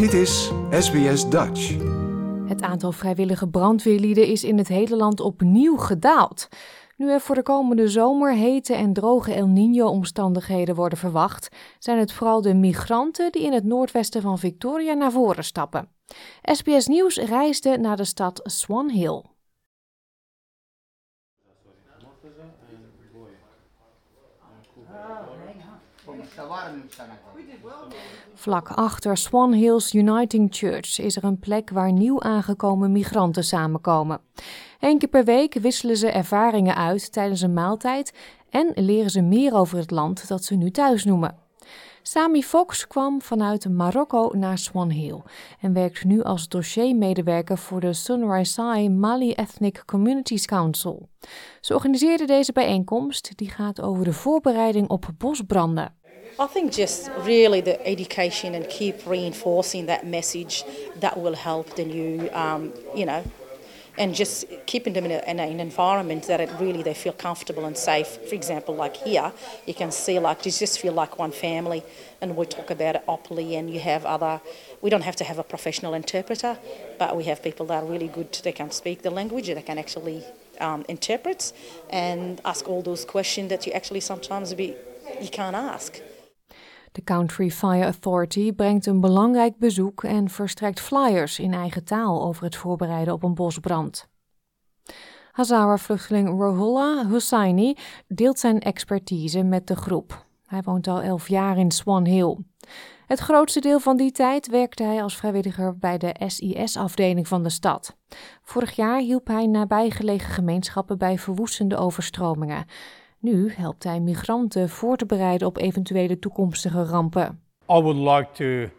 Dit is SBS Dutch. Het aantal vrijwillige brandweerlieden is in het hele land opnieuw gedaald. Nu er voor de komende zomer hete en droge El Niño-omstandigheden worden verwacht, zijn het vooral de migranten die in het noordwesten van Victoria naar voren stappen. SBS Nieuws reisde naar de stad Swan Hill. Vlak achter Swan Hills Uniting Church is er een plek waar nieuw aangekomen migranten samenkomen. Eén keer per week wisselen ze ervaringen uit tijdens een maaltijd en leren ze meer over het land dat ze nu thuis noemen. Sami Fox kwam vanuit Marokko naar Swan Hill en werkt nu als dossiermedewerker voor de Sunrisai Mali Ethnic Communities Council. Ze organiseerde deze bijeenkomst die gaat over de voorbereiding op bosbranden. I think just really the education and keep reinforcing that message that will help the new, um, you know, and just keeping them in, a, in an environment that it really they feel comfortable and safe. For example, like here, you can see like you just feel like one family, and we talk about it openly. And you have other, we don't have to have a professional interpreter, but we have people that are really good. They can speak the language, they can actually um, interpret and ask all those questions that you actually sometimes be you can't ask. De Country Fire Authority brengt een belangrijk bezoek en verstrekt flyers in eigen taal over het voorbereiden op een bosbrand. Hazara-vluchteling Rohullah Hussaini deelt zijn expertise met de groep. Hij woont al elf jaar in Swan Hill. Het grootste deel van die tijd werkte hij als vrijwilliger bij de SIS-afdeling van de stad. Vorig jaar hielp hij nabijgelegen gemeenschappen bij verwoestende overstromingen. Nu helpt hij migranten voor te bereiden op eventuele toekomstige rampen. I would like to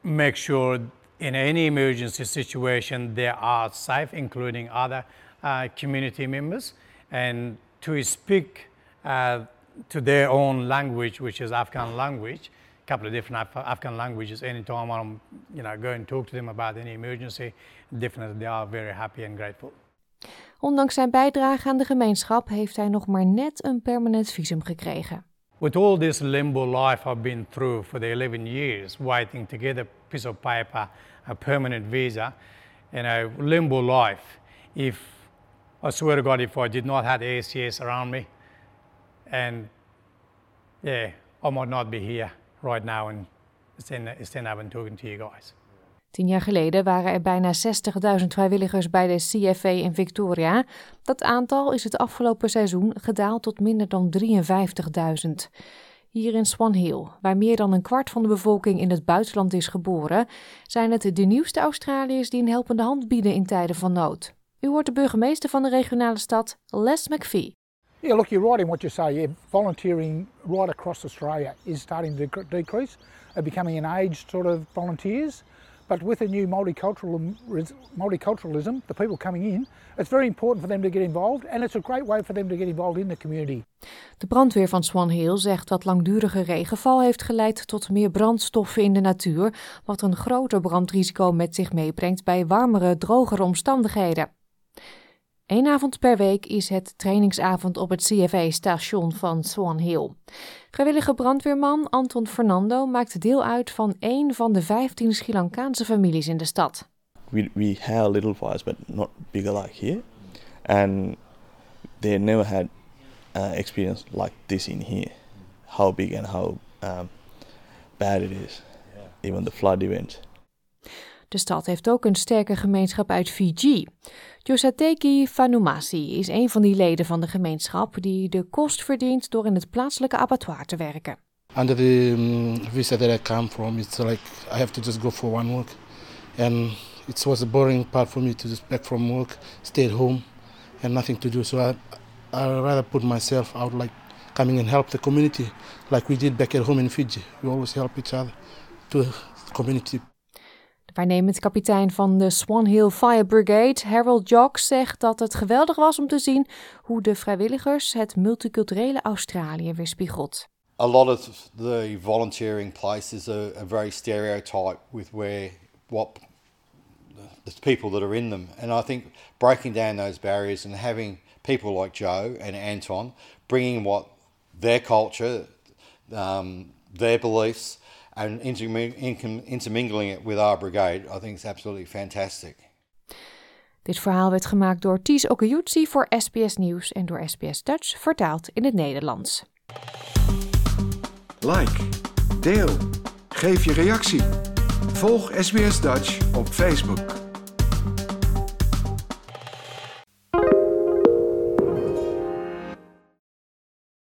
make sure in any emergency situation they are safe, including other uh, community members, and to speak uh, to their own language, which is Afghan language. A couple of different Af Afghan languages. Anytime I'm, you know, go and talk to them about any emergency, definitely they are very happy and grateful. Ondanks zijn bijdrage aan de gemeenschap heeft hij nog maar net een permanent visum gekregen. With all this limbo life I've been through for the 11 years, waiting to get a piece of paper, a permanent visa, and a limbo life. If I swear to God, if I did not have ACS around me, and yeah, I might not be here right now and stand, stand up and talking to you guys. Tien jaar geleden waren er bijna 60.000 vrijwilligers bij de CFA in Victoria. Dat aantal is het afgelopen seizoen gedaald tot minder dan 53.000. Hier in Swan Hill, waar meer dan een kwart van de bevolking in het buitenland is geboren, zijn het de nieuwste Australiërs die een helpende hand bieden in tijden van nood. U hoort de burgemeester van de regionale stad, Les McPhee. Yeah, look, you're right in what you say. Volunteering right across Australia is starting to decrease, uh, becoming an aged sort of volunteers. But with the new multiculturalism, the people coming in, it's very important for them to get involved and it's a great way for them to get involved in the community. De brandweer van Swan Hill zegt dat langdurige regenval heeft geleid tot meer brandstoffen in de natuur, wat een groter brandrisico met zich meebrengt bij warmere, drogere omstandigheden. Eén avond per week is het trainingsavond op het CFA-station van Swan Hill. Vrijwillige brandweerman Anton Fernando maakt deel uit van één van de 15 Sri Lankaanse families in de stad. We, we have little fires, but not bigger like here. And they never had uh, experience like this in here. How big and how um, bad it is. Even the flood events. De stad heeft ook een sterke gemeenschap uit Fiji. Josateki Fanumasi is een van die leden van de gemeenschap die de kost verdient door in het plaatselijke abattoir te werken. Under the um, visa that I come from, it's like I have to just go for one work, and it was a boring part for me to just back from work, stay at home, and nothing to do. So I, I rather put myself out, like coming and help the community, like we did back at home in Fiji. We always help each other to the community. Waarnemend kapitein van de Swan Hill Fire Brigade, Harold Jocks, zegt dat het geweldig was om te zien hoe de vrijwilligers het multiculturele Australië weerspiegelt. A lot of the volunteering places are, are very stereotyped with where what the people that are in them, and I think breaking down those barriers and having people like Joe and Anton bringing what their culture, um, their beliefs, and intermingling it with our brigade, I think is absolutely fantastic. Dit verhaal werd gemaakt door Ties Okayutsi voor SBS Nieuws en door SBS Dutch vertaald in het Nederlands. Like, deel, geef je reactie. Volg SBS Dutch op Facebook.